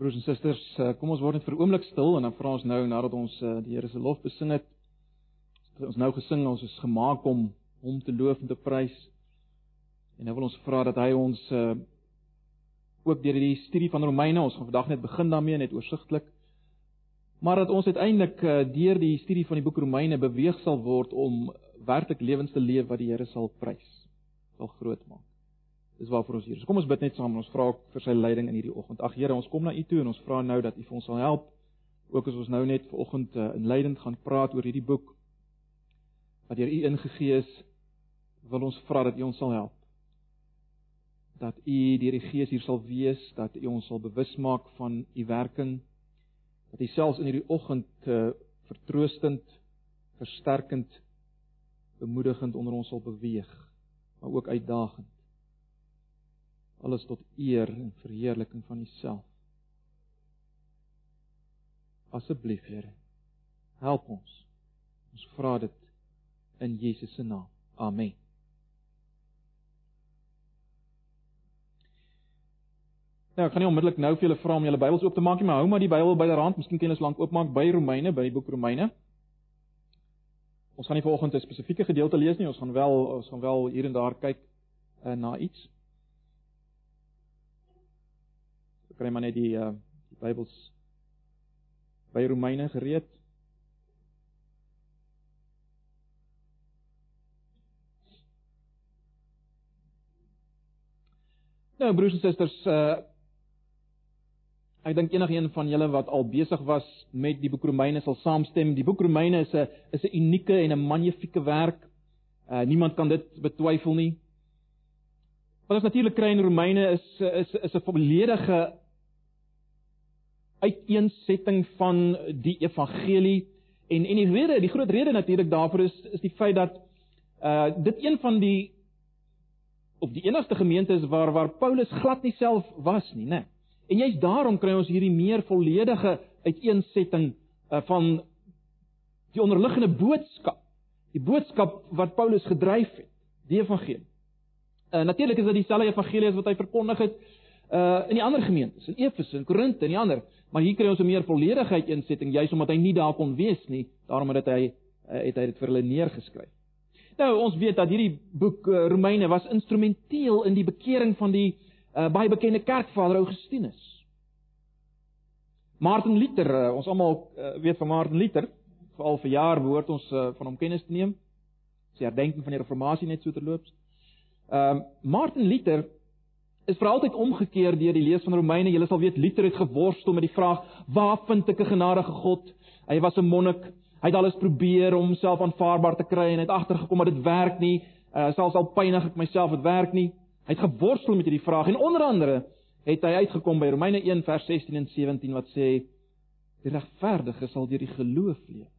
Broers en susters, eh, kom ons word net vir 'n oomblik stil en dan vra ons nou nadat ons eh, die Here se lof besing het. Ons nou gesing, ons is gemaak om hom te loof en te prys. En nou wil ons vra dat hy ons uh ook deur die studie van Romeine, ons gaan vandag net begin daarmee net oorsigtelik. Maar dat ons uiteindelik deur die studie van die boek Romeine beweeg sal word om werklik lewens te leef wat die Here sal prys, sal groot maak. Dis waarvoor ons hier is. Kom ons bid net saam en ons vra vir sy leiding in hierdie oggend. Ag Here, ons kom na U toe en ons vra nou dat U vir ons sal help. Ook as ons nou net vanoggend uh, inleidend gaan praat oor hierdie boek wat deur U ingegee is, wil ons vra dat U ons sal help. Dat U deur die Gees hier sal wees, dat U ons sal bewus maak van U werking. Dat U selfs in hierdie oggend uh, vertroostend, versterkend, bemoedigend onder ons sal beweeg, maar ook uitdagend. Alles tot eer en verheerliking van U self. Asseblief, Here, help ons. Ons vra dit in Jesus se naam. Amen. Nou, ek gaan nie onmiddellik nou vir julle vra om julle Bybels oop te maak nie, maar hou maar die Bybel byderhand. Miskien kan jy lank oopmaak by Romeine, by die boek Romeine. Ons gaan nie vanoggend 'n spesifieke gedeelte lees nie, ons gaan wel ons gaan wel hier en daar kyk uh, na iets. Kry maar net die uh die Bybels by Romeine gereed. Nou broers en susters, uh ek dink enigiemand van julle wat al besig was met die boek Romeine sal saamstem. Die boek Romeine is 'n is 'n unieke en 'n magnifieke werk. Uh niemand kan dit betwyfel nie. Wat ons natuurlik kry in Romeine is is is 'n volledige uiteensetting van die evangelie en en die rede, die groot rede natuurlik daarvoor is is die feit dat uh dit een van die of die enigste gemeente is waar waar Paulus glad nie self was nie, né? En juist daarom kry ons hierdie meer volledige uiteensetting uh, van die onderliggende boodskap. Die boodskap wat Paulus gedryf het, die evangelie. Uh, Natuurlik is dit dieselfde evangelie as wat hy verkondig het uh in die ander gemeentes, in Efese en Korinthe en die ander, maar hier kry ons 'n meer volledige uiteensetting juist omdat hy nie daar kon wees nie, daarom het hy uh, het hy dit vir hulle neergeskryf. Nou ons weet dat hierdie boek uh, Romeine was instrumenteel in die bekering van die uh, baie bekende kerkvader Augustinus. Martin Luther, uh, ons almal uh, weet van Martin Luther, veral vir jaar behoort ons uh, van hom kennis te neem. Sy herdenking van die reformatie net so terloops. Ehm uh, Martin Luther is vir altyd omgekeer deur die lees van Romeine. Julle sal weet Luther het geworstel met die vraag: "Waar vind ek 'n genadige God?" Hy was 'n monnik. Hy het alles probeer om homself aanvaarbaar te kry en het agtergekom dat dit werk nie. Uh, selfs al pynig ek myself, dit werk nie. Hy het geworstel met hierdie vraag en onder andere het hy uitgekom by Romeine 1 vers 16 en 17 wat sê: "Die regverdige sal deur die geloof leef."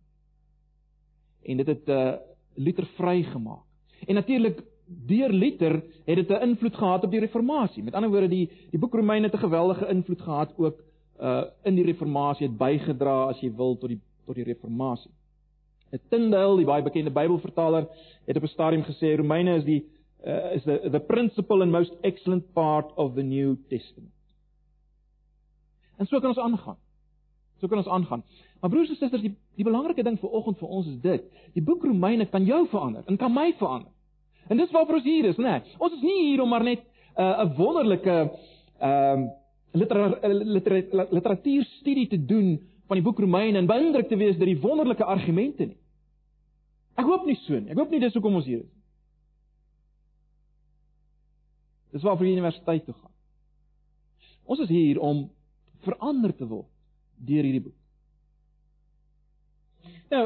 En dit het uh, Luther vrygemaak. En natuurlik deur Luther het dit 'n invloed gehad op die reformatie. Met ander woorde die die boek Romeine het 'n geweldige invloed gehad ook uh in die reformatie het bygedra as jy wil tot die tot die reformatie. Tyndale, die baie bekende Bybelvertaler, het op 'n stadium gesê Romeine is die uh, is the the principal and most excellent part of the New Testament. En so kan ons aangaan. So kan ons aangaan. Maar broers en susters, die die belangrike ding vir oggend vir ons is dit. Die boek Romeine kan jou verander en kan my verander. En dis waarvoor ons hier is, né? Nee. Ons is nie hier om maar net 'n uh, wonderlike ehm uh, literatuur literatuurstudie te doen van die boek Romeine en beïndruk te wees deur die wonderlike argumente nie. Ek hoop nie so nie. Ek hoop nie dis hoekom ons hier is. Dis waarvoor jy universiteit toe gaan. Ons is hier om verander te word deur hierdie boek. Nou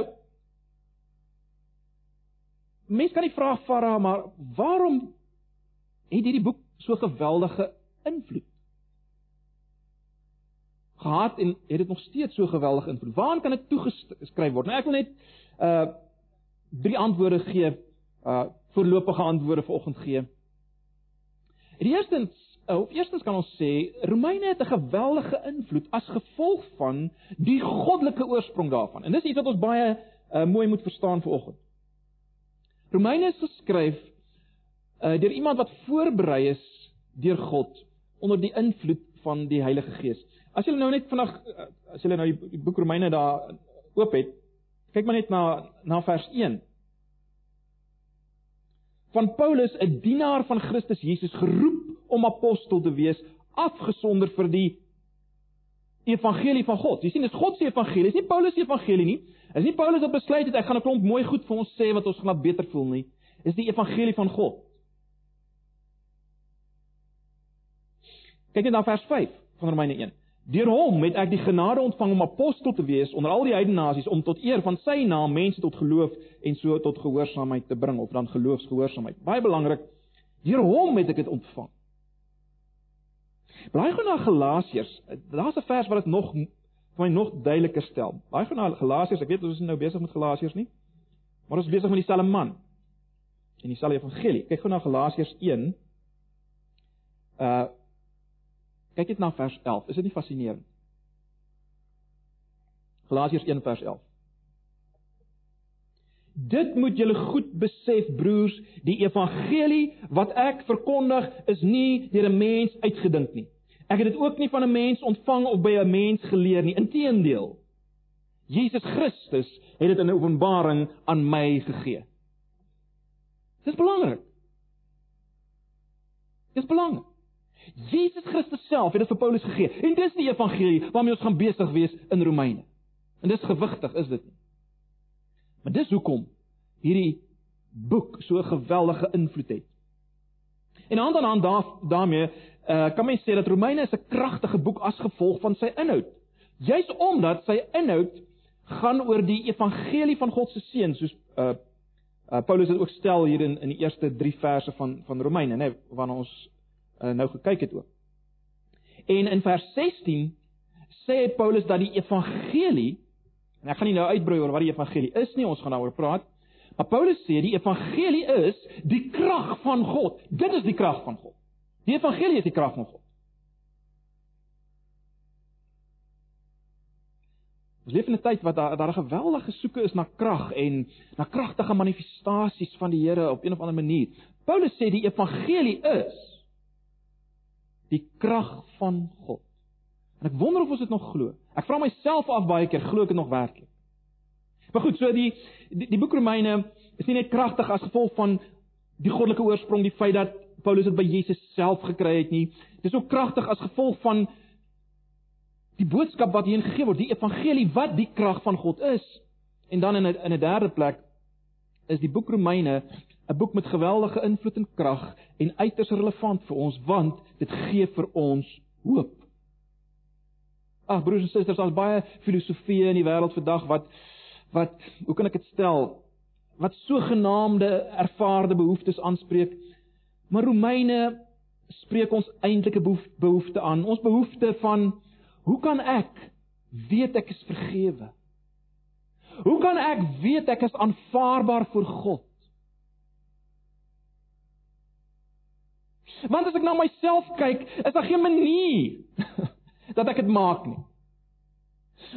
Mens kan die vraag vra maar waarom het hierdie boek so geweldige invloed gehad en het dit nog steeds so geweldige invloed? Waaraan kan dit toegeskryf word? Nou ek wil net uh drie antwoorde gee, uh voorlopige antwoorde vanoggend gee. Die eerstens, uh, of eerstens kan ons sê Romeine het 'n geweldige invloed as gevolg van die goddelike oorsprong daarvan. En dis iets wat ons baie uh, mooi moet verstaan vanoggend. Romeine is geskryf uh, deur iemand wat voorberei is deur God onder die invloed van die Heilige Gees. As jy nou net vandag as jy nou die boek Romeine daar oop het, kyk maar net na na vers 1. Van Paulus, 'n dienaar van Christus Jesus, geroep om apostel te wees, afgesonder vir die evangelie van God. Jy sien, dis God se evangelie, dis nie Paulus se evangelie nie. Dit is nie Paulus wat besluit het ek gaan 'n klomp mooi goed vir ons sê wat ons gaan beter voel nie. Dis die evangelie van God. Kyk net na vers 5 van Romeine 1. Deur hom het ek die genade ontvang om apostel te wees onder al die heidene nasies om tot eer van sy naam mense tot geloof en so tot gehoorsaamheid te bring of dan geloofsgehoorsaamheid. Baie belangrik. Deur hom het ek dit ontvang. Blaai gou na Galasiërs. Daar's 'n vers wat dit nog vir my nog duideliker stel. Blaai gou na Galasiërs. Ek weet ons is nou besig met Galasiërs nie. Maar ons is besig met dieselfde man. En dieselfde evangelie. Kyk gou na Galasiërs 1. Uh kyk net na vers 11. Is dit nie fascinerend? Galasiërs 1 vers 11. Dit moet julle goed besef broers, die evangelie wat ek verkondig is nie deur 'n mens uitgedink nie. Ek het dit ook nie van 'n mens ontvang of by 'n mens geleer nie. Inteendeel. Jesus Christus het dit in 'n openbaring aan my gegee. Dis belangrik. Dis belangrik. Jesus Christus self het dit vir Paulus gegee. En dis die evangelie waarmee ons gaan besig wees in Romeine. En dis gewigtig, is dit nie? Maar dis hoekom hierdie boek so 'n geweldige invloed het. En aan dan aan daar daarmee uh, kan mens sê dat Romeine is 'n kragtige boek as gevolg van sy inhoud. Juis omdat sy inhoud gaan oor die evangelie van God se seun, soos uh, uh Paulus dit ook stel hier in in die eerste 3 verse van van Romeine, nê, waarna ons uh, nou gekyk het ook. En in vers 16 sê Paulus dat die evangelie en ek gaan nie nou uitbrei oor wat die evangelie is nie, ons gaan daaroor praat. Maar Paulus sê die evangelie is die krag van God. Dit is die krag van God. Die evangelie is die krag van God. Ons leef in 'n tyd wat daar daar 'n geweldige soeke is na krag en na kragtige manifestasies van die Here op een of ander manier. Paulus sê die evangelie is die krag van God. En ek wonder of ons dit nog glo. Ek vra myself af baie keer, glo ek dit nog werklik? Maar goed, so die die, die boek Romeine is nie net kragtig as gevolg van die goddelike oorsprong, die feit dat Paulus dit by Jesus self gekry het nie. Dit is ook kragtig as gevolg van die boodskap wat hierin gegee word, die evangelie wat die krag van God is. En dan in 'n in 'n derde plek is die boek Romeine 'n boek met geweldige invloed en krag en uiters relevant vir ons want dit gee vir ons hoop. Ag broers en susters, daar's baie filosofieë in die wêreld vandag wat wat hoe kan ek dit stel? Wat sogenaamde ervaarde behoeftes aanspreek Maar Romeine spreek ons eintlike behoefte aan. Ons behoefte van hoe kan ek weet ek is vergewe? Hoe kan ek weet ek is aanvaarbaar voor God? Want as ek na myself kyk, is daar geen manier dat ek dit maak nie.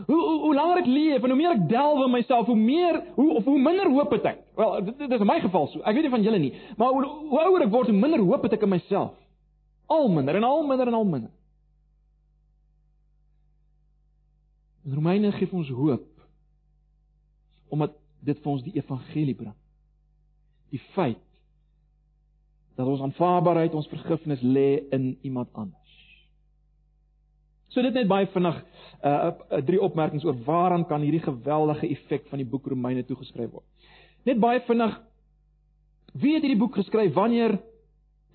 Hoe hoe, hoe langer ek leef en hoe meer ek delf in myself, hoe meer hoe of hoe minder hoop het ek. Wel, dit, dit is in my geval so. Ek weet nie van julle nie, maar hoe, hoe ouer ek word, hoe minder hoop het ek in myself. Al minder en al minder en al minder. Die Romeine gee ons hoop omdat dit vir ons die evangelie bring. Die feit dat ons aanvaarbaarheid, ons vergifnis lê in iemand anders. So dit net baie vinnig uh, uh drie opmerkings oor waaraan kan hierdie geweldige effek van die boek Romeine toegeskryf word. Net baie vinnig wie het hierdie boek geskryf, wanneer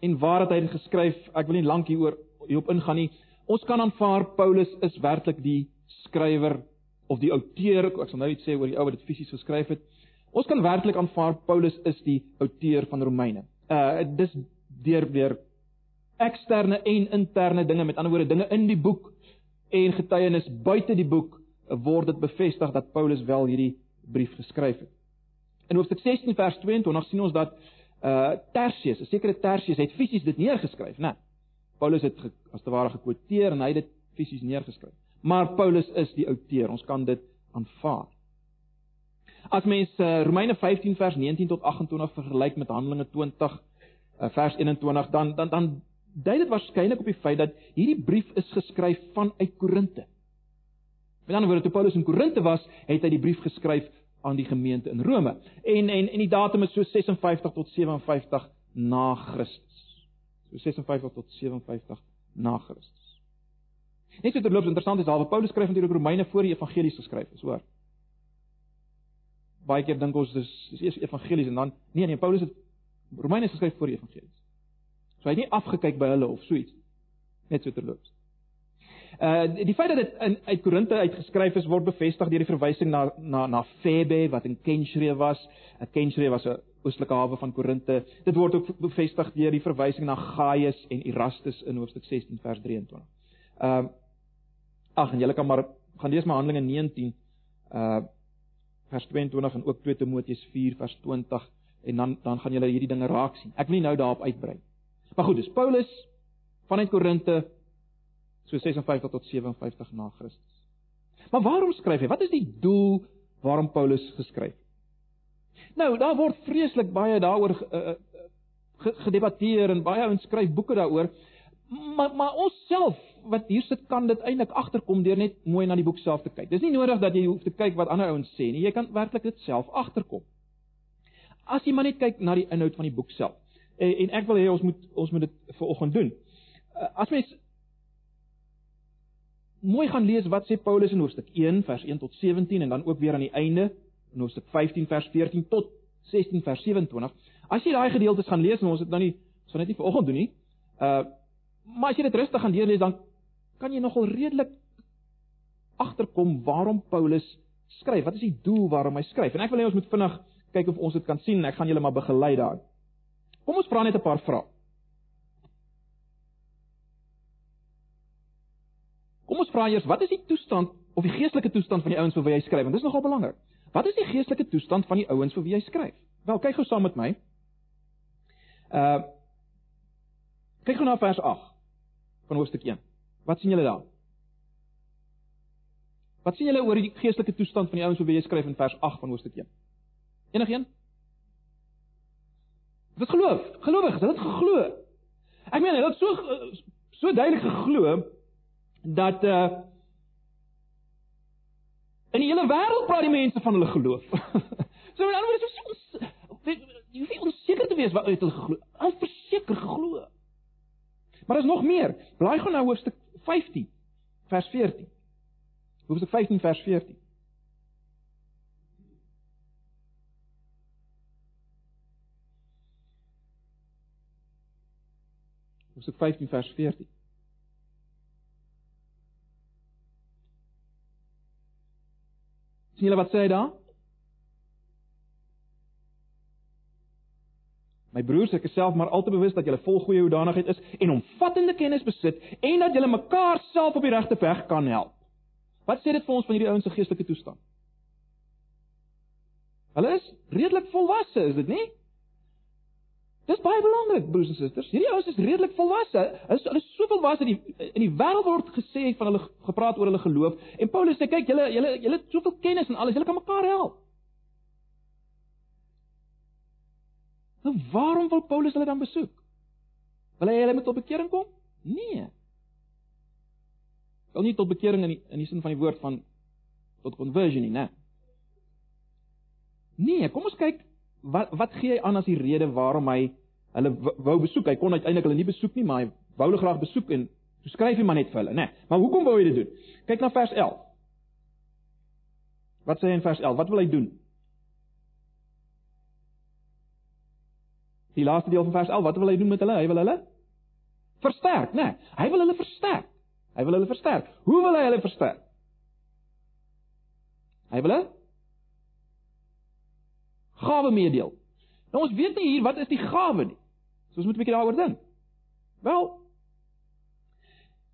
en waar het hy dit geskryf? Ek wil nie lank hieroor hierop ingaan nie. Ons kan aanvaar Paulus is werklik die skrywer of die outeur, ek sal nou iets sê oor die ou wat dit fisies geskryf het. Ons kan werklik aanvaar Paulus is die outeur van Romeine. Uh dis deur deur eksterne en interne dinge, met ander woorde dinge in die boek en getuienis buite die boek word dit bevestig dat Paulus wel hierdie brief geskryf het. In Hoofstuk 16 vers 22 sien ons dat uh Tertius, 'n sekere Tertius het fisies dit neergeskryf, né? Paulus het ge, as te ware gekwoteer en hy het dit fisies neergeskryf. Maar Paulus is die outeur, ons kan dit aanvaar. As mens uh, Romeine 15 vers 19 tot 28 vergelyk met Handelinge 20 uh, vers 21, dan dan dan dui dit waarskynlik op die feit dat hierdie brief is geskryf vanuit Korinte. Met ander woorde, toe Paulus in Korinte was, het hy die brief geskryf aan die gemeente in Rome. En en en die datum is so 56 tot 57 na Christus. So 56 tot 57 na Christus. Net so terloops interessant is daar waar Paulus skryf natuurlik Romeine voor die evangelies geskryf is, hoor. Baie keer dink ons dis dis eers evangelies en dan nee nee Paulus het Romeine geskryf voor die evangelies. So hy het nie afgekyk by hulle of so iets. Net so terloops. Uh die feit dat dit in uit Korinte uitgeskryf is word bevestig deur die verwysing na na na Febe wat in Kenchre was. 'n Kenchre was 'n oostelike hawe van Korinte. Dit word ook bevestig deur die verwysing na Gaius en Erastus in hoofstuk 16 vers 23. Ehm uh, ag en julle kan maar gaan lees maar Handelinge 19 uh vers 22 en ook 2 Timoteus 4 vers 20 en dan dan gaan julle hierdie dinge raak sien. Ek wil nie nou daarop uitbrei. Maar goed, dis Paulus vanuit Korinte so 56 tot 57 na Christus. Maar waarom skryf hy? Wat is die doel waarom Paulus geskryf? Nou, daar word vreeslik baie daaroor uh, gedebatteer en baie ouens skryf boeke daaroor. Maar maar ons self wat hier sit kan dit eintlik agterkom deur net mooi na die boek self te kyk. Dis nie nodig dat jy hoef te kyk wat ander ouens sê nie. Jy kan werklik dit self agterkom. As jy maar net kyk na die inhoud van die boek self. En, en ek wil hê ons moet ons moet dit vanoggend doen. As mens mooi gaan lees wat sê Paulus in hoofstuk 1 vers 1 tot 17 en dan ook weer aan die einde in hoofstuk 15 vers 14 tot 16 vers 27. As jy daai gedeeltes gaan lees en ons het nou nie ons gaan dit nie vanoggend doen nie. Uh maar as jy dit rustig gaan deurlees dan kan jy nogal redelik agterkom waarom Paulus skryf. Wat is die doel waarom hy skryf? En ek wil hê ons moet vinnig kyk of ons dit kan sien en ek gaan julle maar begelei daar. Kom ons vra net 'n paar vrae. Kom ons vra eers, wat is die toestand of die geestelike toestand van die ouens vir wie hy skryf? Want dit is nogal belangrik. Wat is die geestelike toestand van die ouens vir wie hy skryf? Wel, kyk gou saam met my. Uh Kyk gou na vers 8 van hoofstuk 1. Wat sien julle daar? Wat sien julle oor die geestelike toestand van die ouens vir wie hy skryf in vers 8 van hoofstuk 1? Enigeen? Dit geloof, gelowig, dit geglo. Ek meen, hulle het so so duidelik geglo dat uh in die hele wêreld praat die mense van hulle geloof. so met ander woorde, so jy hoef nie onseker te wees wat hulle glo. Hulle verseker geglo. Maar daar's nog meer. Blaai gou na hoofstuk 15 vers 14. Hoofstuk 15 vers 14. Hoofstuk 15 vers 14. sien julle wat sê hy daar? My broers, ek is self maar altyd bewus dat julle vol goeie hoedanigheid is en omvattende kennis besit en dat julle mekaar self op die regte weg kan help. Wat sê dit vir ons van hierdie ouens se geestelike toestand? Hulle is redelik volwasse, is dit nie? Dis baie belangrik, broers en susters. Hierdie ouens is redelik volwasse. Hulle is hulle is so volwasse die in die wêreld word gesê van hulle gepraat oor hulle geloof en Paulus sê kyk, julle julle julle het soveel kennis en alles, julle kan mekaar help. Nou waarom wil Paulus hulle dan besoek? Wil hy hulle met tot bekering kom? Nee. Wil nie tot bekering in die in die sin van die woord van tot conversion nie, né? Nee, kom ons kyk wat wat gee hy aan as die rede waarom hy hulle wou besoek? Hy kon uiteindelik hulle nie besoek nie, maar hy wou hulle graag besoek en so skryf hy maar net vir hulle, né? Maar hoekom wou hy dit doen? Kyk na vers 11. Wat sê hy in vers 11? Wat wil hy doen? Die laaste deel van vers 11, wat wil hy doen met hulle? Hy wil hulle versterk, né? Hy wil hulle versterk. Hy wil hulle versterk. Hoe wil hy hulle versterk? Hy wil hulle gawe meedeel. Nou ons weet nie hier wat is die gawe nie. So ons moet 'n bietjie daaroor dink. Wel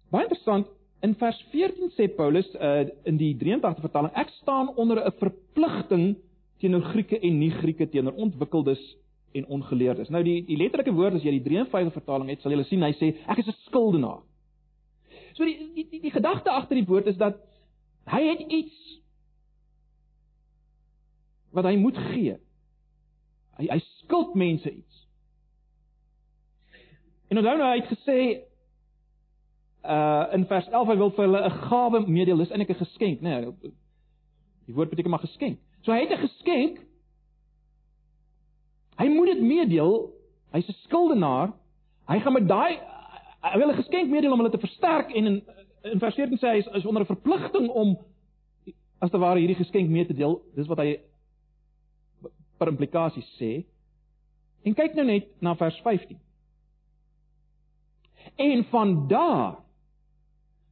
Baie interessant, in vers 14 sê Paulus uh, in die 83 vertaling, ek staan onder 'n verpligting teenoor Grieke en nie-Grieke teenoor ontwikkeldes en ongeleerdes. Nou die die letterlike woord as jy die 53 vertaling het, sal jy sien hy sê ek is 'n skuldenaar. So die die die, die gedagte agter die woord is dat hy het iets wat hy moet gee. Hy hy skuld mense iets. En onthou nou hy het gesê uh in vers 11 hy wil vir hulle 'n gawe meedeel, dis eintlik 'n geskenk, né? Nee, die woord beteken maar geskenk. So hy het 'n geskenk. Hy moet dit meedeel. Hy's 'n skuldenaar. Hy gaan met daai hy wil 'n geskenk meedeel om hulle te versterk en in in vers 14 sê hy is, is onder 'n verpligting om as te ware hierdie geskenk mee te deel. Dis wat hy per implikasie sê. En kyk nou net na vers 15. En van daar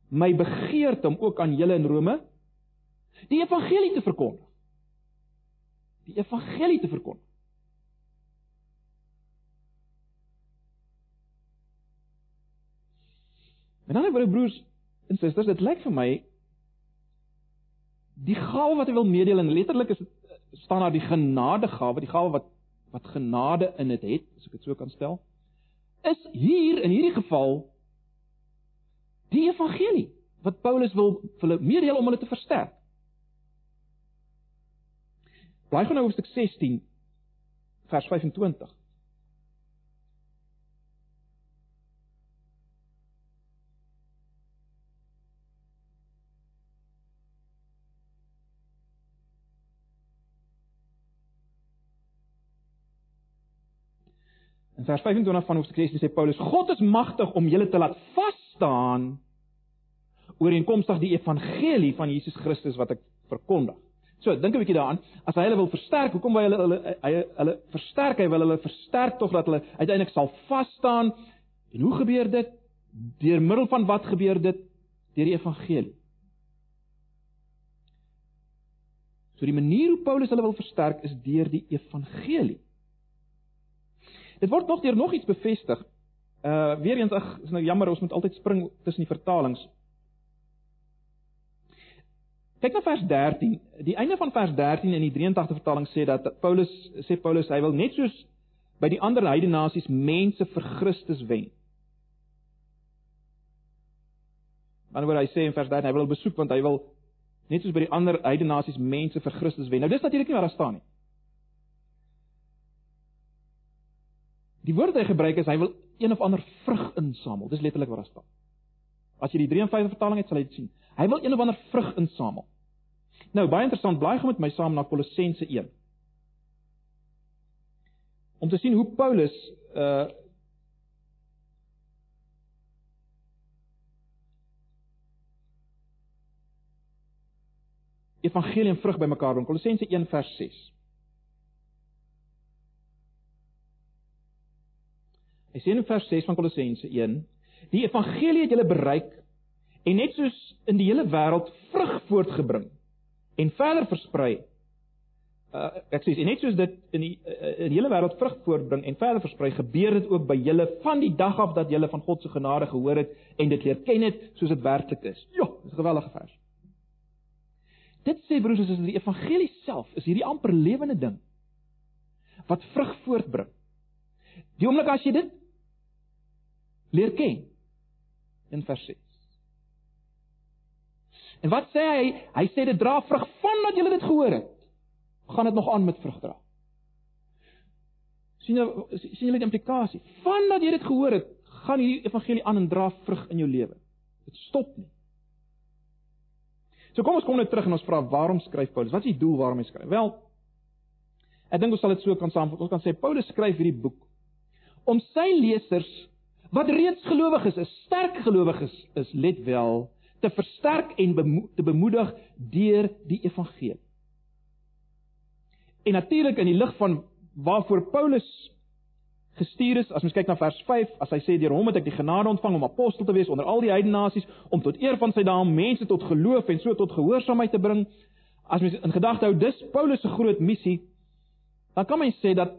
my begeerte om ook aan julle in Rome die evangelie te verkondig. Die evangelie te verkondig. En dan ek broers en susters, dit lyk vir my die gawe wat hy wil meedeel en letterlik is dit staan daar die genadegawe, die gawe wat wat genade in dit het, as ek dit so kan stel, is hier in hierdie geval die evangelie wat Paulus wil vir hulle meedeel om hulle te versterk. Blaai gou nou hoofstuk 16 vers 25. Vers 25 van hoofstuk 16 sê Paulus: God is magtig om julle te laat vas staan ooreenkomstig die evangelie van Jesus Christus wat ek verkondig. So, dink 'n bietjie daaraan. As hy hulle wil versterk, hoekom wil hy hulle hulle hy hulle versterk? Hy wil hulle versterk tog dat hulle uiteindelik sal vas staan. En hoe gebeur dit? Deur middel van wat gebeur dit? Deur die evangelie. So die manier hoe Paulus hulle wil versterk is deur die evangelie. Dit word nog deur nog iets bevestig. Uh weer eens ag, is nou jammer ons moet altyd spring tussen die vertalings. Kyk na vers 13. Die einde van vers 13 in die 83 vertaling sê dat Paulus sê Paulus hy wil net soos by die ander heidene nasies mense vir Christus wen. Anderswoorde hy sê in vers 13 hy wil besoek want hy wil net soos by die ander heidene nasies mense vir Christus wen. Nou dis natuurlik nie waar daar staan nie. Die woord wat hy gebruik is hy wil een of ander vrug insamel. Dis letterlik wat daar staan. As jy die 53 vertaling het, sal jy dit sien. Hy wil een of ander vrug insamel. Nou, baie interessant, blaai gou met my saam na Kolossense 1. Om te sien hoe Paulus uh Evangelie en vrug bymekaar bring. Kolossense 1 vers 6. Hy sê in vers 6 van Kolossense 1: Die evangelie het julle bereik en net soos in die hele wêreld vrug voortgebring en verder versprei. Uh, ek sê net soos dit in die uh, in die hele wêreld vrug voortbring en verder versprei, gebeur dit ook by julle van die dag af dat julle van God se genade gehoor het en dit leer ken het soos dit werklik is. Ja, dis 'n geweldige vers. Dit sê broers, is die evangelie self is hierdie amper lewende ding wat vrug voortbring. Die oomblik as jy dit leer ken in vers 6. En wat sê hy? Hy sê dit dra vrug vandat jy dit gehoor het. Gaan dit nog aan met vrug dra? sien jy sien jy die implikasie? Vandat jy dit gehoor het, gaan hierdie evangelie aan en dra vrug in jou lewe. Dit stop nie. So kom ons kom net terug en ons vra waarom skryf Paulus? Wat is die doel waarom hy skryf? Wel, ek dink ons sal dit so kan saamvat. Ons kan sê Paulus skryf hierdie boek om sy lesers wat reeds gelowig is, sterk gelowig is, is let wel te versterk en bemo te bemoedig deur die evangelie. En natuurlik in die lig van waarvoor Paulus gestuur is, as mens kyk na vers 5, as hy sê deur hom het ek die genade ontvang om apostel te wees onder al die heidene nasies om tot eer van sy naam mense tot geloof en so tot gehoorsaamheid te bring. As mens in gedagte hou dis Paulus se groot missie, dan kan mens sê dat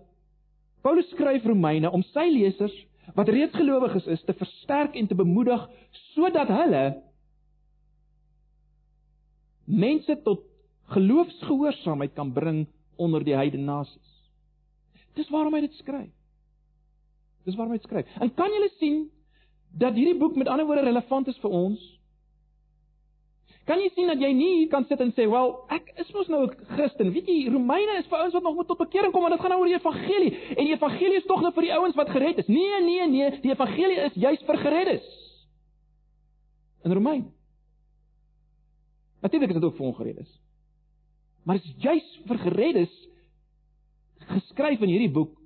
Paulus skryf Romeine om sy lesers wat reeds gelowiges is te versterk en te bemoedig sodat hulle mense tot geloofsgehoorsaamheid kan bring onder die heidene nasies. Dis waarom hy dit skryf. Dis waarom hy dit skryf. En kan julle sien dat hierdie boek met ander woorde relevant is vir ons? Kan jy sien dat jy nie hier kan sit en sê, "Wel, ek is mos nou 'n Christen." Weet jy, Romeine is vir ouens wat nog moet tot bekering kom, want dit gaan nou oor die evangelie. En die evangelie is tog nou vir die ouens wat gered is. Nee, nee, nee, die evangelie is juis vir gereddes. In Romeine. Natuurlik is dit ook vir ongereddes. Maar dit is juis vir gereddes geskryf in hierdie boek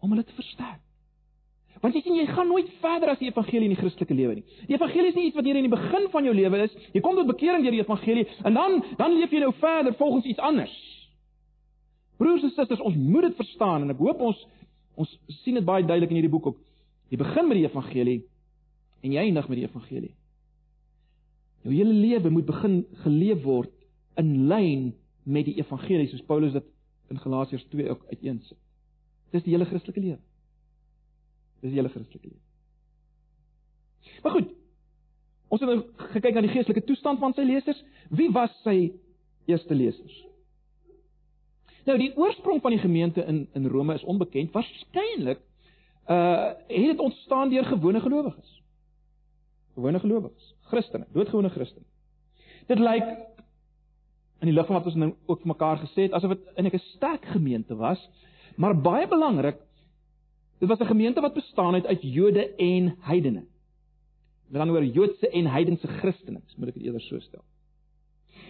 om hulle te versterk. Want jy sien jy gaan nooit verder as die evangelie in die Christelike lewe nie. Die evangelie is nie iets wat hier in die begin van jou lewe is. Jy kom tot bekering deur die evangelie en dan dan leef jy nou verder volgens iets anders. Broers en susters, ons moet dit verstaan en ek hoop ons ons sien dit baie duidelik in hierdie boek ook. Jy begin met die evangelie en jy eindig met die evangelie. Jou hele lewe moet begin geleef word in lyn met die evangelie soos Paulus dit in Galasiërs 2 ook uiteensit. Dis die hele Christelike lewe. Dis die hele Christelike lewe. Maar goed. Ons het nou gekyk na die geestelike toestand van sy lesers. Wie was sy eerste lesers? Nou die oorsprong van die gemeente in in Rome is onbekend. Waarskynlik uh het dit ontstaan deur gewone gelowiges. Gewone gelowiges, Christene, doodgewone Christene. Dit lyk in die lig van wat ons nou ook vir mekaar gesê het, asof dit in 'n sterk gemeente was, maar baie belangrik, dit was 'n gemeente wat bestaan het uit Jode en heidene. Met ander woorde Joodse en heidense Christene, moet ek dit eerder so stel.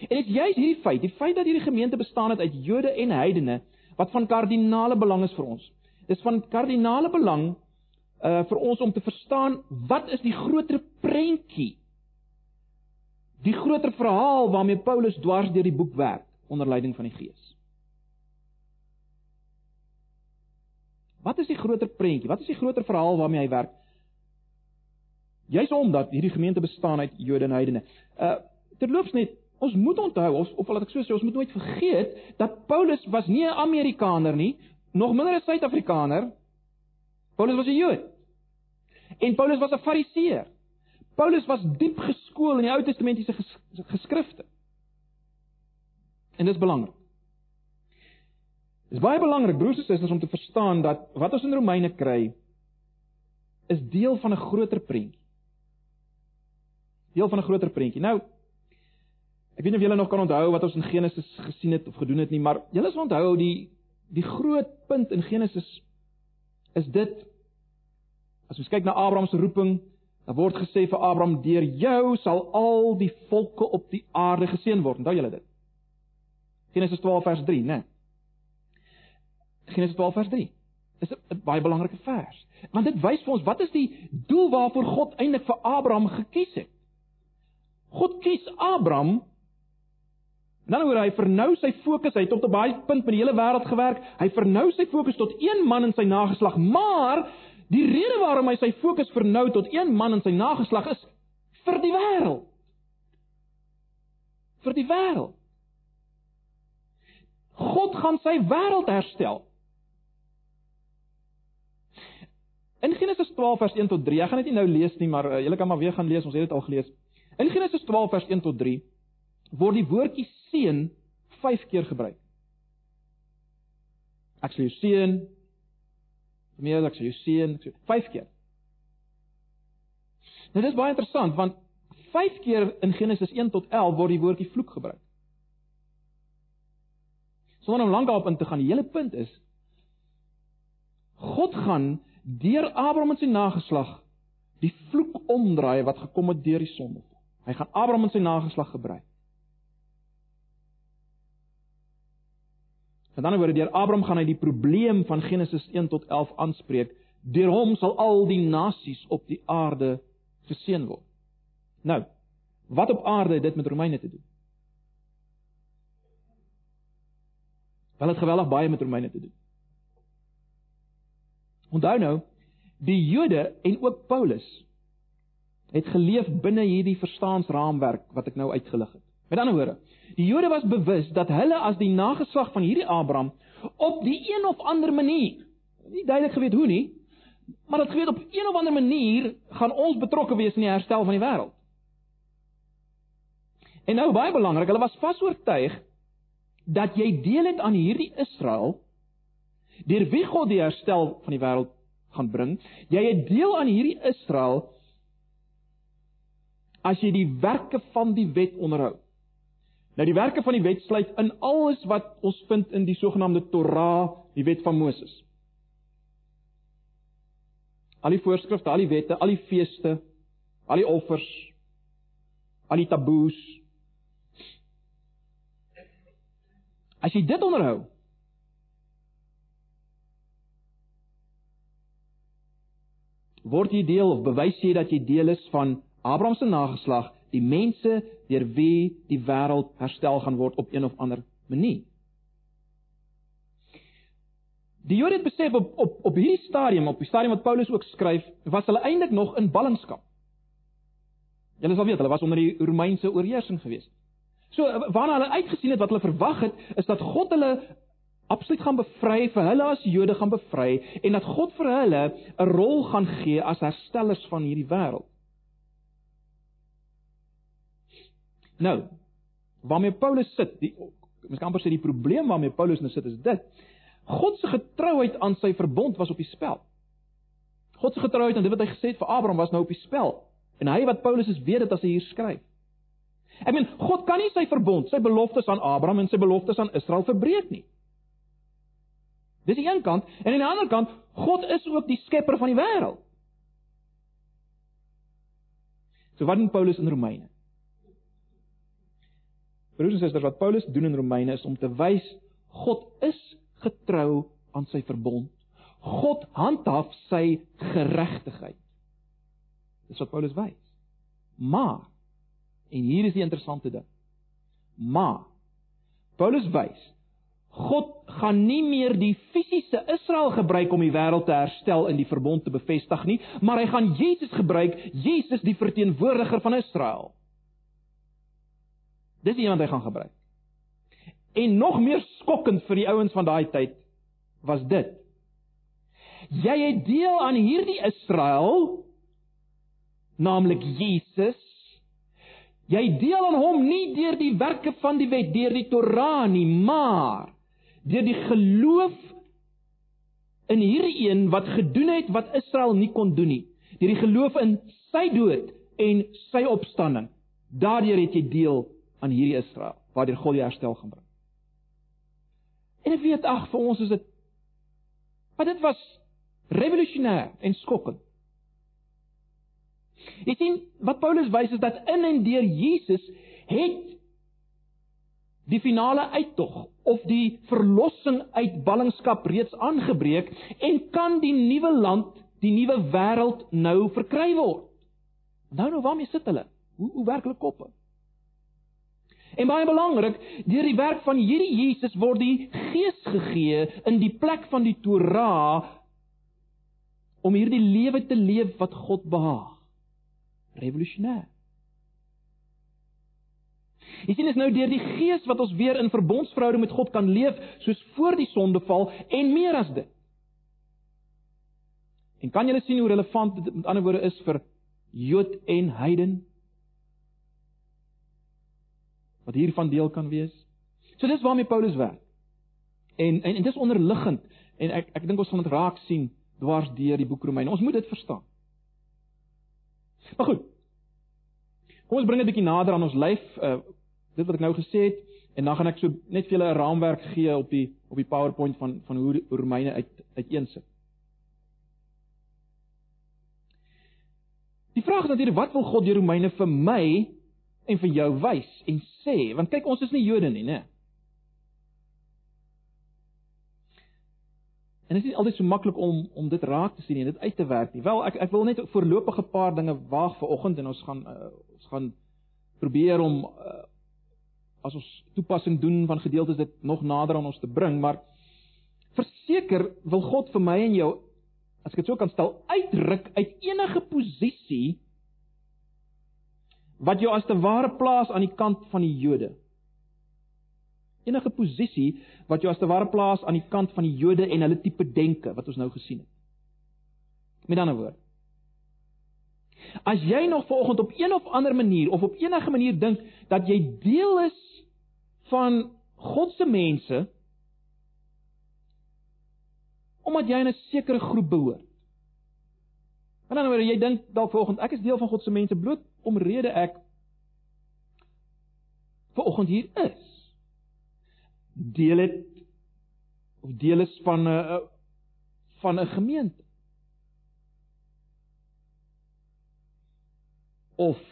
En dit is juist hierdie feit, die feit dat hierdie gemeente bestaan het uit Jode en heidene wat van kardinale belang is vir ons. Dis van kardinale belang uh vir ons om te verstaan wat is die groter prentjie die groter verhaal waarmee Paulus dwars deur die boek werk onder leiding van die Gees. Wat is die groter prentjie? Wat is die groter verhaal waarmee hy werk? Juist omdat hierdie gemeente bestaan uit Jode en heidene. Uh terloops net, ons moet onthou of of laat ek so sê, ons moet nooit vergeet dat Paulus was nie 'n Amerikaner nie, nog minder 'n Suid-Afrikaner. Paulus was 'n Jood. En Paulus was 'n Fariseer. Paulus was diep geskool in die Ou Testamentiese ges geskrifte. En dit is belangrik. Dit is baie belangrik broers en susters om te verstaan dat wat ons in Romeine kry is deel van 'n groter prentjie. Deel van 'n groter prentjie. Nou ek weet nie of julle nog kan onthou wat ons in Genesis gesien het of gedoen het nie, maar julle sal onthou die die groot punt in Genesis is dit as ons kyk na Abraham se roeping Daar word gesê vir Abraham: "Deur jou sal al die volke op die aarde geseën word." Onthou julle dit? Genesis 12 vers 3, né? Genesis 12 vers 3. Dis 'n baie belangrike vers. Want dit wys vir ons wat is die doel waarvoor God eintlik vir Abraham gekies het. God kies Abraham Dan hoor hy vernou sy fokus, hy het tot op baie punt met die hele wêreld gewerk. Hy vernou sy fokus tot een man in sy nageslag, maar Die rede waarom hy sy fokus vernou tot een man en sy nageslag is vir die wêreld. Vir die wêreld. God gaan sy wêreld herstel. In Genesis 12 vers 1 tot 3, ek gaan dit nie nou lees nie, maar uh, julle kan maar weer gaan lees, ons het dit al gelees. In Genesis 12 vers 1 tot 3 word die woordjie seën 5 keer gebruik. Ek sê seën, meer ek sê jou seun, so 5 keer. Nou dis baie interessant want 5 keer in Genesis 1 tot 11 word die woordjie vloek gebruik. Sonder om lank daarop in te gaan, die hele punt is God gaan deur Abraham en sy nageslag die vloek omdraai wat gekom het deur die sonde. Hy gaan Abraham en sy nageslag gebruik. Met ander woorde, deur Abraham gaan hy die probleem van Genesis 1 tot 11 aanspreek. Deur hom sal al die nasies op die aarde geseën word. Nou, wat op aarde het dit met Romeine te doen? Wel het geweldig baie met Romeine te doen. Onthou nou, die Jode en ook Paulus het geleef binne hierdie verstaansraamwerk wat ek nou uitgelig het. Met ander woorde, Die Jode was bewus dat hulle as die nageslag van hierdie Abraham op die een of ander manier, nie duidelik geweet hoe nie, maar dat geweet op een of ander manier gaan ons betrokke wees in die herstel van die wêreld. En nou baie belangrik, hulle was vasoortuig dat jy deel het aan hierdie Israel deur wie God die herstel van die wêreld gaan bring. Jy het deel aan hierdie Israel as jy die werke van die wet onderhou. Nou die werke van die wet sluit in alles wat ons vind in die sogenaamde Torah, die wet van Moses. Al die voorskrifte, al die wette, al die feeste, al die offers, al die taboes. As jy dit onderhou, word jy deel of bewys jy dat jy deel is van Abraham se nageslag, die mense deur wie die wêreld herstel gaan word op een of ander manier. Die Jode het besef op op op hierdie stadium, op die stadium wat Paulus ook skryf, was hulle eintlik nog in ballingskap. Julle sal weet, hulle was onder die Romeinse oorheersing geweest. So waarna hulle uitgesien het wat hulle verwag het, is dat God hulle absoluut gaan bevry vir hulle as Jode gaan bevry en dat God vir hulle 'n rol gaan gee as herstellers van hierdie wêreld. Nou, waarmee Paulus sit, die mens kan amper sê die probleem waarmee Paulus nou sit is dit. God se getrouheid aan sy verbond was op die spel. God se getrouheid aan dit wat hy gesê het vir Abraham was nou op die spel. En hy wat Paulus is weet dit as hy hier skryf. Ek meen, God kan nie sy verbond, sy beloftes aan Abraham en sy beloftes aan Israel verbreek nie. Dis die een kant en aan die ander kant, God is ook die skepper van die wêreld. So wat doen Paulus in Romeine? Broers en susters, wat Paulus doen in Romeine is om te wys God is getrou aan sy verbond. God handhaaf sy geregtigheid. Dis wat Paulus wys. Maar en hier is die interessante ding. Maar Paulus wys God gaan nie meer die fisiese Israel gebruik om die wêreld te herstel en die verbond te bevestig nie, maar hy gaan Jesus gebruik, Jesus die verteenwoordiger van Israel. Dis iemand hy gaan gebruik. En nog meer skokkend vir die ouens van daai tyd was dit. Jy het deel aan hierdie Israel, naamlik Jesus. Jy deel aan hom nie deur die werke van die wet, deur die Torah nie, maar deur die geloof in hierdie een wat gedoen het wat Israel nie kon doen nie. Deur die geloof in sy dood en sy opstanding. Daardeur het jy deel aan hierdie Israel waardeur God die herstel gaan bring. En ek weet ag vir ons is dit maar dit was revolusionêr en skokkend. Jy sien wat Paulus wys is dat in en deur Jesus het die finale uittog of die verlossing uit ballingskap reeds aangebreek en kan die nuwe land, die nuwe wêreld nou verkry word. Nou nou waarmee sit hulle? Hoe hoe werklik koppe? En baie belangrik, deur die werk van hierdie Jesus word die Gees gegee in die plek van die Torah om hierdie lewe te leef wat God behaag. Revolusionêr. Jy sien dit is nou deur die Gees wat ons weer in verbondsverhouding met God kan leef soos voor die sondeval en meer as dit. En kan julle sien hoe relevant dit met ander woorde is vir Jood en heiden? wat hiervan deel kan wees. So dis waarmee Paulus werk. En en, en dis onderliggend en ek ek dink ons gaan dit raak sien dwars deur die boek Romeine. Ons moet dit verstaan. Maar goed. Kom ons bring dit 'n bietjie nader aan ons lyf, uh dit wat ek nou gesê het en dan gaan ek so net vir julle 'n raamwerk gee op die op die PowerPoint van van hoe Romeine uit uiteensit. Die vraag is natuurlik wat wil God deur Romeine vir my en vir jou wys en sê, want kyk ons is nie Jode nie, né? En dit is altyd so maklik om om dit raak te sien en dit uit te werk nie. Wel, ek ek wil net voorlopige paar dinge waag vir oggend en ons gaan uh, ons gaan probeer om uh, as ons toepassing doen van gedeeltes dit nog nader aan ons te bring, maar verseker wil God vir my en jou as ek dit so kan stel uitruk uit enige posisie wat jou as te ware plaas aan die kant van die Jode. Enige posisie wat jou as te ware plaas aan die kant van die Jode en hulle tipe denke wat ons nou gesien het. Met ander woorde, as jy nog vanoggend op een of ander manier of op enige manier dink dat jy deel is van God se mense omdat jy in 'n sekere groep behoort. En dan wanneer jy dink dalk vanoggend ek is deel van God se mense bloot omrede ek vanoggend hier is. Deel het of deel is van 'n van 'n gemeente. Of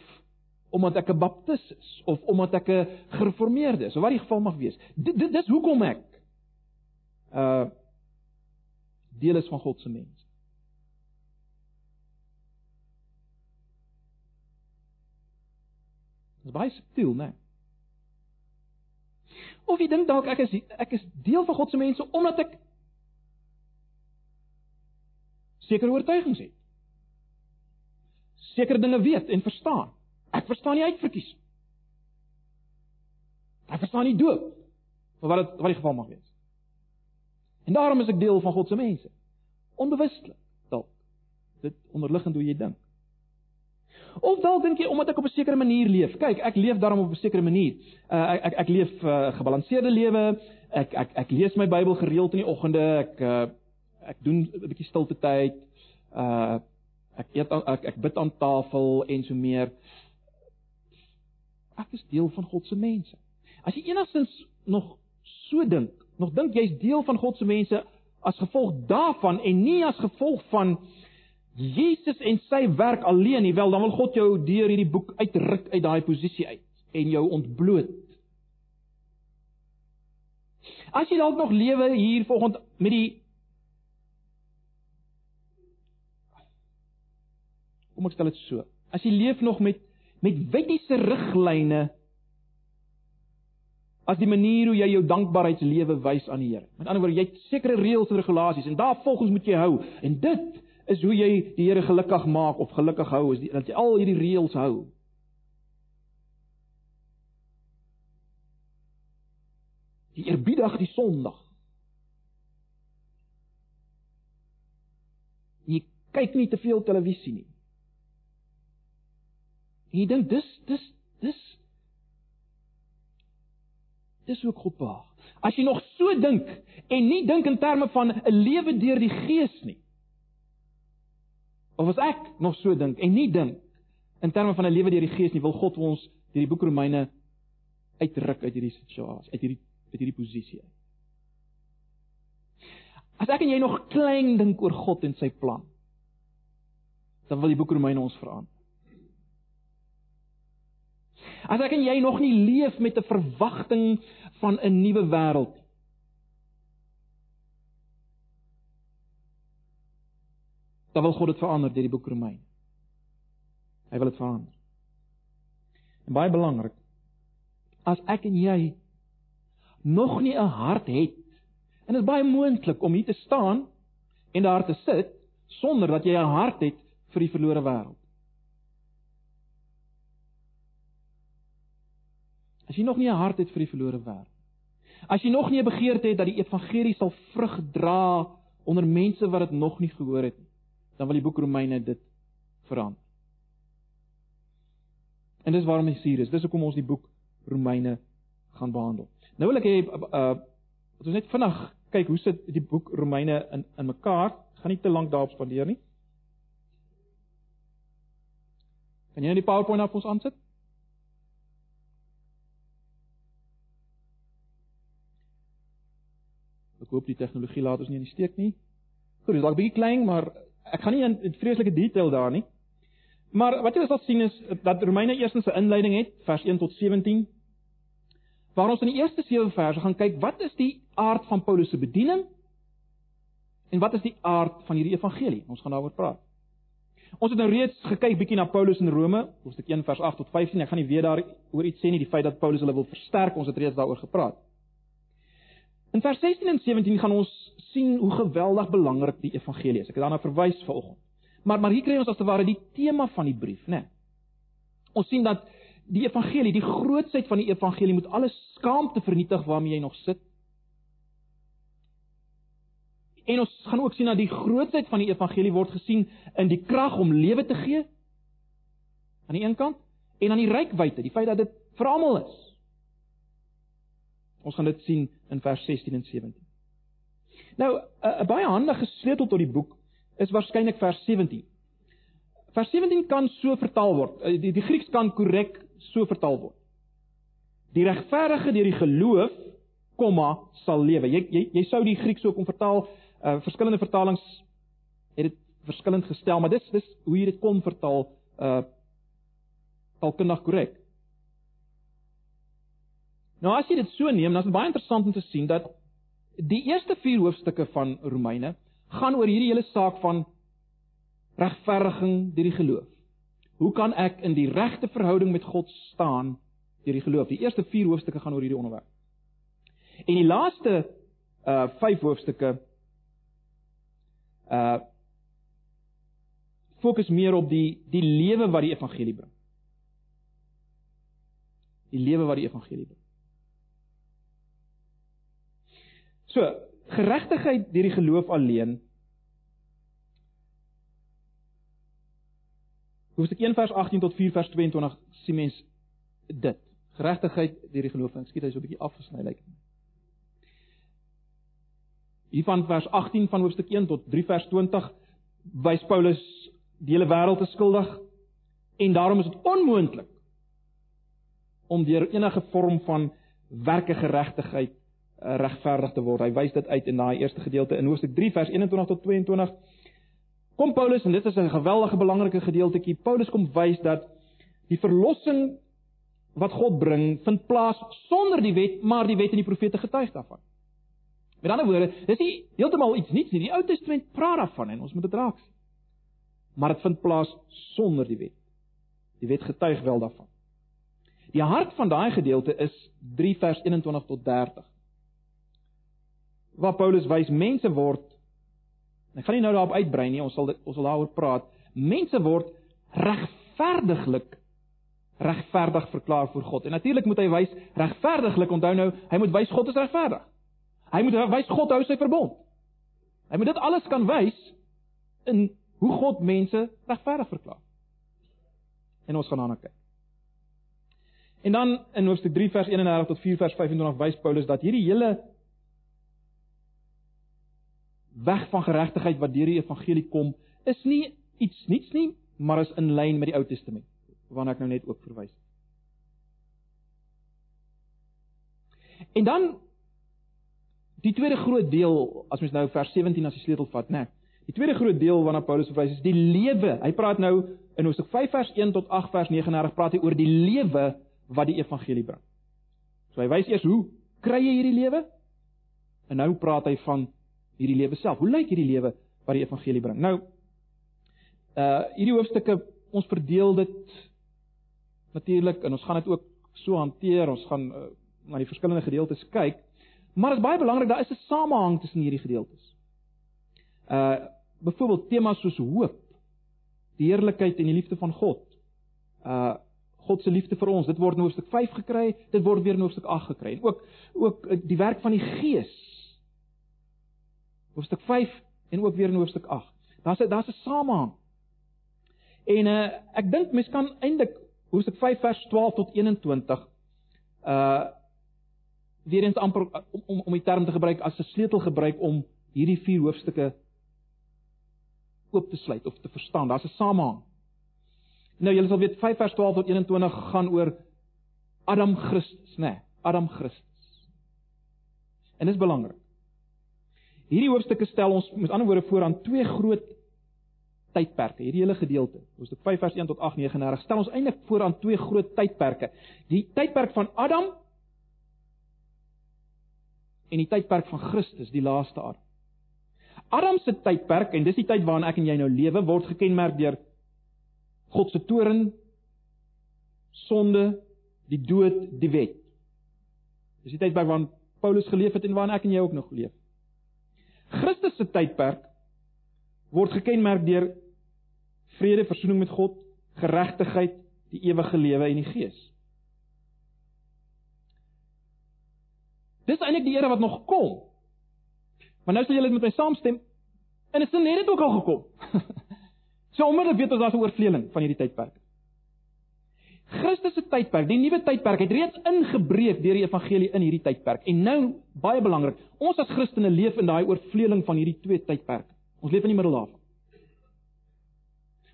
omdat ek 'n baptis is of omdat ek 'n gereformeerde is, of wat die geval mag wees. Dit dit dis hoekom ek uh deel is van God se mens. Dis baie subtiel, né? Of jy dink dalk ek is ek is deel van God se mense omdat ek sekere oortuigings het. Sekere dinge weet en verstaan. Ek verstaan nie uitverkies. Ek verstaan nie doop. Of wat dit wat die geval mag wees. En daarom is ek deel van God se mense. Onbewustelik dalk. Dit onderliggend hoe jy dink. Of dalk dink jy omdat ek op 'n sekere manier leef. Kyk, ek leef daarom op 'n sekere manier. Uh, ek ek ek leef 'n uh, gebalanseerde lewe. Ek ek ek lees my Bybel gereeld in die oggende. Ek uh, ek doen 'n bietjie stilte tyd. Uh ek eet ek ek bid aan tafel en so meer. Ek is deel van God se mense. As jy enigstens nog so dink, nog dink jy's deel van God se mense as gevolg daarvan en nie as gevolg van Jesus en sy werk alleen nie, wel dan wil God jou deur hierdie boek uitruk uit daai posisie uit en jou ontbloot. As jy dalk nog lewe hier volgens met die Kom ek stel dit so. As jy leef nog met met wettiese riglyne as die manier hoe jy jou dankbaarheidslewe wys aan die Here. Met ander woorde, jy het sekere reëls en regulasies en daarvolgens moet jy hou en dit is hoe jy die Here gelukkig maak of gelukkig hou is die, dat jy al hierdie reëls hou. Die eerbiedig die Sondag. Jy kyk nie te veel televisie nie. En jy dink dis dis dis dis hoe God behaag. As jy nog so dink en nie dink in terme van 'n lewe deur die Gees nie. Of as ek nog so dink en nie dink in terme van 'n lewe deur die Gees nie, wil God ons deur die boek Romeine uitruk uit hierdie situasie, uit hierdie uit hierdie posisie uit. As ek en jy nog klein dink oor God en sy plan, dan wil die boek Romeine ons verander. As ek en jy nog nie leef met 'n verwagting van 'n nuwe wêreld nie. Dan wil God dit verander deur die boek Romeine. Hy wil dit verander. En baie belangrik, as ek en jy nog nie 'n hart het en dit is baie moontlik om hier te staan en daar te sit sonder dat jy 'n hart het vir die verlore wêreld. As jy nog nie 'n hart het vir die verlore wêreld. As jy nog nie 'n begeerte het dat die evangelie sal vrug dra onder mense wat dit nog nie gehoor het nie, dan wil die boek Romeine dit verander. En dis waarom ons hier is. Dis hoekom ons die boek Romeine gaan behandel. Nou wil ek hê uh ons net vinnig kyk hoe sit die boek Romeine in in mekaar. Ek gaan nie te lank daarop spandeer nie. Kan jy net die PowerPoint op ons aansit? Ek hoop die tegnologie laat ons nie in die steek nie. Goed, dit is dalk bietjie klein, maar ek gaan nie in, in vreeslike detail daar nie. Maar wat jy sal sien is dat Romeine eerstens 'n inleiding het, vers 1 tot 17. Waar ons in die eerste 7 verse gaan kyk, wat is die aard van Paulus se bediening? En wat is die aard van hierdie evangelie? Ons gaan daaroor praat. Ons het nou reeds gekyk bietjie na Paulus in Rome, hoofstuk 1 vers 8 tot 15. Ek gaan nie weer daaroor iets sê nie, die feit dat Paulus hulle wil versterk, ons het reeds daaroor gepraat. In vers 16 en 17 gaan ons sien hoe geweldig belangrik die evangelie is. Ek het daarna verwys vanoggend. Maar maar hier kry ons as te ware die tema van die brief, né? Nee. Ons sien dat die evangelie, die grootsheid van die evangelie moet alle skaamte vernietig waarmee jy nog sit. En ons gaan ook sien dat die grootsheid van die evangelie word gesien in die krag om lewe te gee aan die een kant en aan die rykwyte, die feit dat dit vir almal is. Ons gaan dit sien in vers 16 en 17. Nou, 'n baie handige sleutel tot die boek is waarskynlik vers 17. vers 17 kan so vertaal word. Uh, die die Grieks kan korrek so vertaal word. Die regverdige deur die geloof, komma, sal lewe. Jy jy jy sou die Grieks so kon vertaal. Uh verskillende vertalings het dit verskillend gestel, maar dis dis hoe jy dit kon vertaal uh taalkundig korrek. Nou as jy dit so neem, dan is dit baie interessant om te sien dat die eerste 4 hoofstukke van Romeine gaan oor hierdie hele saak van regverdiging deur die geloof. Hoe kan ek in die regte verhouding met God staan deur die geloof? Die eerste 4 hoofstukke gaan oor hierdie onderwerp. En die laaste uh 5 hoofstukke uh fokus meer op die die lewe wat die evangelie bring. Die lewe wat die evangelie bring. So, geregtigheid deur die geloof alleen. Hoofstuk 1 vers 18 tot 4 vers 22 sien mens dit. Geregtigheid deur die geloof. Ek skiet hy so 'n bietjie afgesny lyk. Hier van vers 18 van hoofstuk 1 tot 3 vers 20 wys Paulus die hele wêreld te skuldig en daarom is dit onmoontlik om deur enige vorm van werke geregtigheid regverdig te word. Hy wys dit uit in daai eerste gedeelte in Hoofstuk 3 vers 21 tot 22. Kom Paulus en dit is 'n geweldige belangrike gedeeltjie. Paulus kom wys dat die verlossing wat God bring, vind plaas sonder die wet, maar die wet en die profete getuig daarvan. Met ander woorde, dis nie heeltemal iets nuuts nie. Die Ou Testament praat daarvan en ons moet dit raak sien maar dit vind plaas sonder die wet. Die wet getuig wel daarvan. Die hart van daai gedeelte is 3 vers 21 tot 30. Waar Paulus wys mense word Ek gaan nie nou daarop uitbrei nie, ons sal dit, ons sal daaroor praat. Mense word regverdiglik regverdig verklaar voor God. En natuurlik moet hy wys regverdiglik, onthou nou, hy moet wys God is regverdig. Hy moet wys God hou sy verbond. Hy moet dit alles kan wys in hoe God mense regverdig verklaar. En ons gaan daarna kyk. En dan in hoofstuk 3 vers 31 tot 4 vers 25 wys Paulus dat hierdie hele weg van geregtigheid wat deur die evangelie kom, is nie iets niets nie, maar is in lyn met die Ou Testament, waarna ek nou net ook verwys het. En dan die tweede groot deel, as mens nou vers 17 as die sleutel vat, né? Nee, Die tweede groot deel waarna Paulus verwys is die lewe. Hy praat nou in Hoofstuk 5 vers 1 tot 8 vers 39 praat hy oor die lewe wat die evangelie bring. So hy wys eers hoe kry jy hierdie lewe? En nou praat hy van hierdie lewe self. Hoe lyk hierdie lewe wat die evangelie bring? Nou uh hierdie hoofstukke ons verdeel dit natuurlik en ons gaan dit ook so hanteer. Ons gaan uh, na die verskillende gedeeltes kyk. Maar dit is baie belangrik daar is 'n samehang tussen hierdie gedeeltes. Uh byvoorbeeld temas soos hoop, die heerlikheid en die liefde van God. Uh God se liefde vir ons, dit word in hoofstuk 5 gekry, dit word weer in hoofstuk 8 gekry. En ook ook uh, die werk van die Gees. Hoofstuk 5 en ook weer in hoofstuk 8. Daar's daar's 'n samehang. En uh ek dink mens kan eintlik hoofstuk 5 vers 12 tot 21 uh weer eens amper om om om die term te gebruik as 'n sleutel gebruik om hierdie vier hoofstukke oop te sluit of te verstaan. Daar's 'n samehang. Nou julle sal weet 5 vers 12 tot 21 gaan oor Adam Christus, né? Nee, Adam Christus. En dit is belangrik. Hierdie hoofstukke stel ons met ander woorde voor aan twee groot tydperke. Hierdie hele gedeelte, hoofstuk 5 vers 1 tot 8 39, stel ons eintlik voor aan twee groot tydperke. Die tydperk van Adam en die tydperk van Christus, die laaste Adam. Adam se tydperk en dis die tyd waarin ek en jy nou lewe word gekenmerk deur God se toorn, sonde, die dood, die wet. Dis die tydperk waarin Paulus geleef het en waarin ek en jy ook nog leef. Christus se tydperk word gekenmerk deur vrede, versoening met God, geregtigheid, die ewige lewe en die Gees. Dis eintlik die era wat nog kom. Maar nou sal julle met my saamstem. En dit het net ook al gekom. so onmiddellik weet ons daar's 'n oorvleeling van hierdie tydperk. Christus se tydperk, die nuwe tydperk het reeds ingebreek deur die evangelie in hierdie tydperk. En nou, baie belangrik, ons as Christene leef in daai oorvleeling van hierdie twee tydperke. Ons leef in die middel daarvan.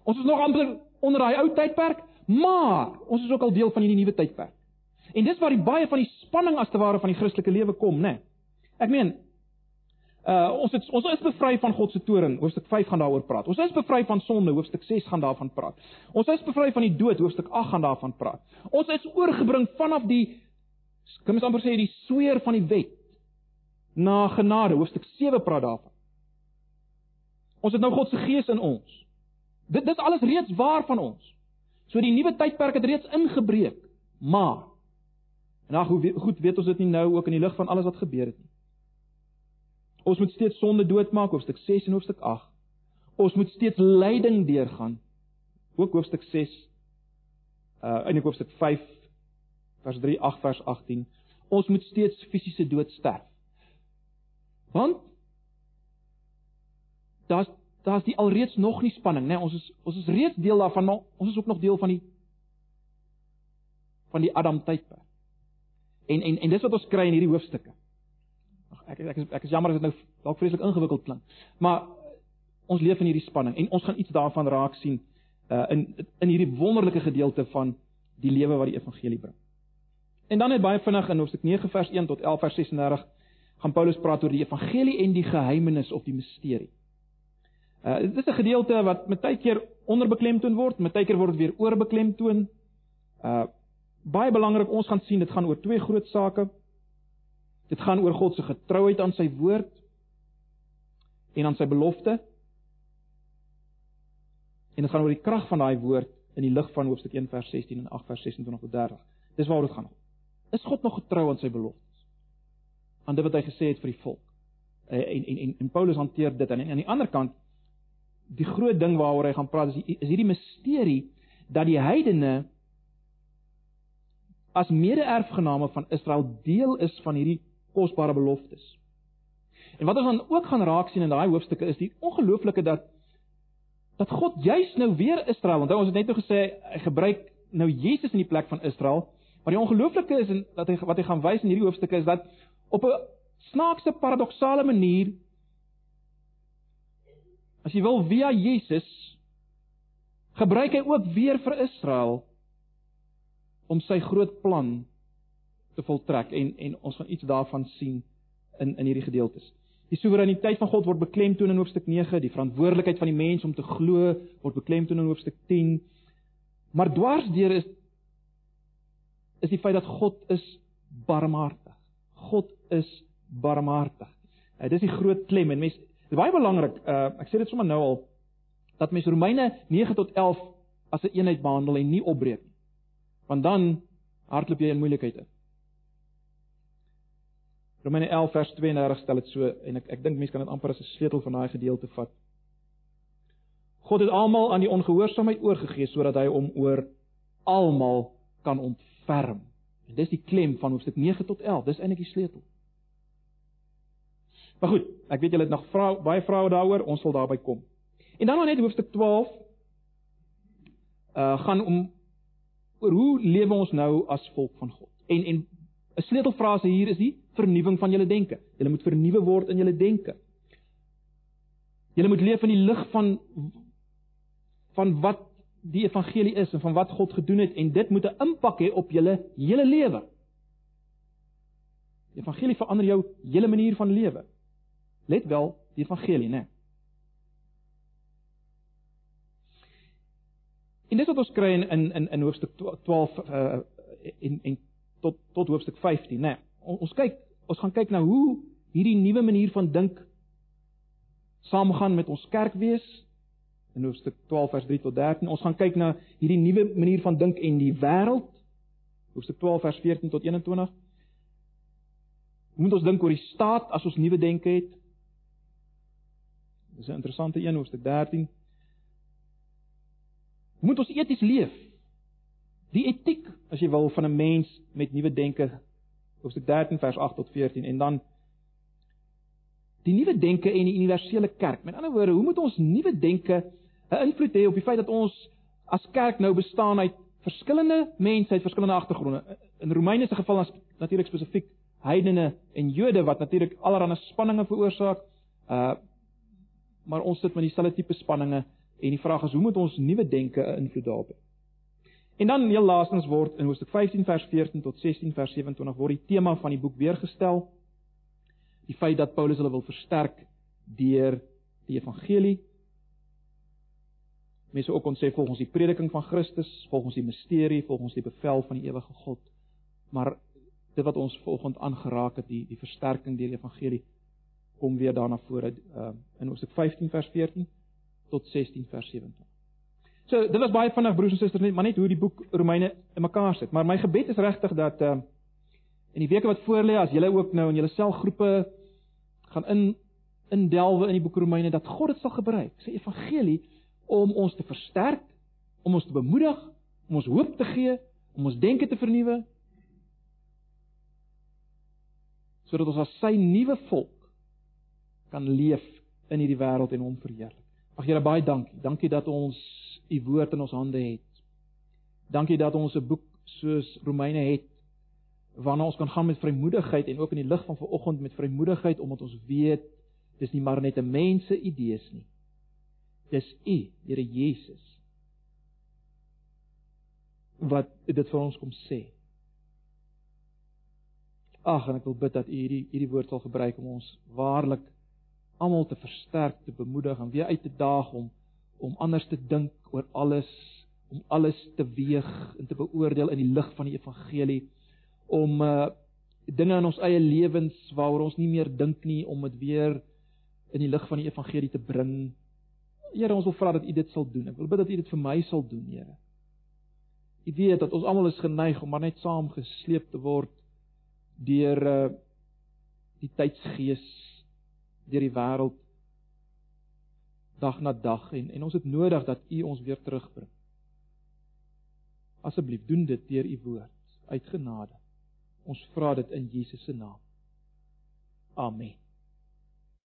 Ons is nog amper onder daai ou tydperk, maar ons is ook al deel van hierdie nuwe tydperk. En dis waar die baie van die spanning as te ware van die Christelike lewe kom, né? Nee. Ek meen, uh ons het ons is bevry van God se toorn, hoofstuk 5 gaan daaroor praat. Ons is bevry van sonde, hoofstuk 6 gaan daarvan praat. Ons is bevry van die dood, hoofstuk 8 gaan daarvan praat. Ons is oorgebring vanaf die kom ons amper sê die sweer van die wet na genade, hoofstuk 7 praat daarvan. Ons het nou God se gees in ons. Dit dis alles reeds waar van ons. So die nuwe tydperk het reeds ingebreek. Maar en ag hoe goed weet ons dit nie nou ook in die lig van alles wat gebeur het nie. Ons moet steeds sonde doodmaak hoofstuk 6 en hoofstuk 8. Ons moet steeds lyding deurgaan. Ook hoofstuk 6 uh in hoofstuk 5 vers 3 8 vers 18. Ons moet steeds fisiese dood sterf. Want daar's daar's die alreeds nog nie spanning, né? Nee, ons is ons is reeds deel daarvan, maar ons is ook nog deel van die van die Adam tydperk. En en en dis wat ons kry in hierdie hoofstukke. Ag ek ek is ek is jammer as dit nou dalk vreeslik ingewikkeld klink. Maar ons leef in hierdie spanning en ons gaan iets daarvan raak sien uh in in hierdie wonderlike gedeelte van die lewe wat die evangelie bring. En dan net baie vinnig in hoofstuk 9 vers 1 tot 11 vers 36 gaan Paulus praat oor die evangelie en die geheimenis of die misterie. Uh dit is 'n gedeelte wat baie keer onderbeklemtoon word, baie keer word dit weer oorbeklemtoon. Uh baie belangrik, ons gaan sien dit gaan oor twee groot sake. Dit gaan oor God se getrouheid aan sy woord en aan sy belofte. En dit gaan oor die krag van daai woord in die lig van hoofstuk 1 vers 16 en 8 vers 26 tot 30. Dis waaroor dit gaan. Is God nog getrou aan sy beloftes? Aan dit wat hy gesê het vir die volk. Uh, en en en en Paulus hanteer dit en aan die ander kant die groot ding waaroor hy gaan praat is is hierdie misterie dat die heidene as mede-erfgename van Israel deel is van hierdie kosbare beloftes. En wat ons dan ook gaan raak sien in daai hoofstukke is die ongelooflike dat dat God juis nou weer Israel, onthou ons het net nou gesê hy gebruik nou Jesus in die plek van Israel, maar die ongelooflike is en dat hy wat hy gaan wys in hierdie hoofstukke is dat op 'n snaakse paradoksale manier As jy wil via Jesus gebruik hy ook weer vir Israel om sy groot plan te voltrek en en ons gaan iets daarvan sien in in hierdie gedeeltes. Die soewereiniteit van God word beklemtoon in hoofstuk 9, die verantwoordelikheid van die mens om te glo word beklemtoon in hoofstuk 10. Maar dwarsdeur is is die feit dat God is barmhartig. God is barmhartig. Dit is die groot klem en mense baie belangrik. Uh ek sê dit sommer nou al dat mens Romeine 9 tot 11 as 'n een eenheid behandel en nie opbreek nie. Want dan hardloop jy in moeilikheid in. Romeine 11 vers 32 stel dit so en ek ek dink mense kan dit amper as 'n sleutel van daai gedeelte vat. God het almal aan die ongehoorsaamheid oorgegee sodat hy hom oor almal kan ontferm. En dis die klem van hoofstuk 9 tot 11. Dis eintlik die sleutel. Maar goed, ek weet julle het nog vrou baie vroue daaroor, ons sal daarby kom. En dan net hoofstuk 12 uh gaan om oor hoe lewe ons nou as volk van God. En en 'n sleutelfrase hier is die vernuwing van julle denke. Julle moet vernuwe word in julle denke. Julle moet leef in die lig van van wat die evangelie is en van wat God gedoen het en dit moet 'n impak hê op julle hele lewe. Die evangelie verander jou hele manier van lewe. Let wel, die evangelie, né? En dis wat ons kry in in in, hoofstuk 12 uh en en tot tot hoofstuk 15, né? Ons kyk, ons gaan kyk na hoe hierdie nuwe manier van dink saamgaan met ons kerkwees in hoofstuk 12 vers 3 tot 13. Ons gaan kyk na hierdie nuwe manier van dink en die wêreld. Hoofstuk 12 vers 14 tot 21. Hoe moet ons dink oor die staat as ons nuwe denke het? Dis 'n interessante een hoofstuk 13. Moet ons eties leef? Die etiek, as jy wil, van 'n mens met nuwe denke hoofstuk 13 vers 8 tot 14 en dan die nuwe denke en die universele kerk. Met ander woorde, hoe moet ons nuwe denke 'n invloed hê op die feit dat ons as kerk nou bestaan uit verskillende mense uit verskillende agtergronde. In Romeine se geval is natuurlik spesifiek heidene en Jode wat natuurlik allerlei spanninge veroorsaak. Uh maar ons sit met dieselfde tipe spanninge En die vraag is hoe moet ons nuwe denke 'n invloed daarop hê? En dan heel laastens word in Hoofstuk 15 vers 14 tot 16 vers 27 word die tema van die boek weer gestel. Die feit dat Paulus hulle wil versterk deur die evangelie. Mense ook ons sê volgens die prediking van Christus, volgens die misterie, volgens die bevel van die ewige God. Maar dit wat ons vanoggend aangeraak het, die die versterking deur die evangelie kom weer daarna vore uh, in Hoofstuk 15 vers 14 tot 16 vers 27. So dit was baie vinnig broers en susters net maar net hoe die boek Romeine in mekaar sit. Maar my gebed is regtig dat uh in die weke wat voorlê as julle ook nou in julle selgroepe gaan in indelwe in die boek Romeine dat God dit sal gebruik, sy evangelie om ons te versterk, om ons te bemoedig, om ons hoop te gee, om ons denke te vernuwe sodat ons as sy nuwe volk kan leef in hierdie wêreld en hom verheerlik. Ag Here baie dankie. Dankie dat ons u woord in ons hande het. Dankie dat ons 'n boek soos Romeine het waarna ons kan gaan met vrymoedigheid en ook in die lig van vanoggend met vrymoedigheid omdat ons weet dis nie maar net 'n mense idees nie. Dis u, Here Jesus wat dit vir ons kom sê. Ag en ek wil bid dat u hierdie hierdie woord sal gebruik om ons waarlik almal te versterk, te bemoedig en weer uit te daag om om anders te dink oor alles, om alles te weeg en te beoordeel in die lig van die evangelie, om uh dinge in ons eie lewens waaroor ons nie meer dink nie om dit weer in die lig van die evangelie te bring. Here, ons wil vra dat U dit sal doen. Ek wil bid dat U dit vir my sal doen, Here. U weet dat ons almal is geneig om maar net saam gesleep te word deur uh die tydsgees, deur die wêreld dag na dag en en ons het nodig dat U ons weer terugbring. Asseblief doen dit deur U woord uit genade. Ons vra dit in Jesus se naam. Amen.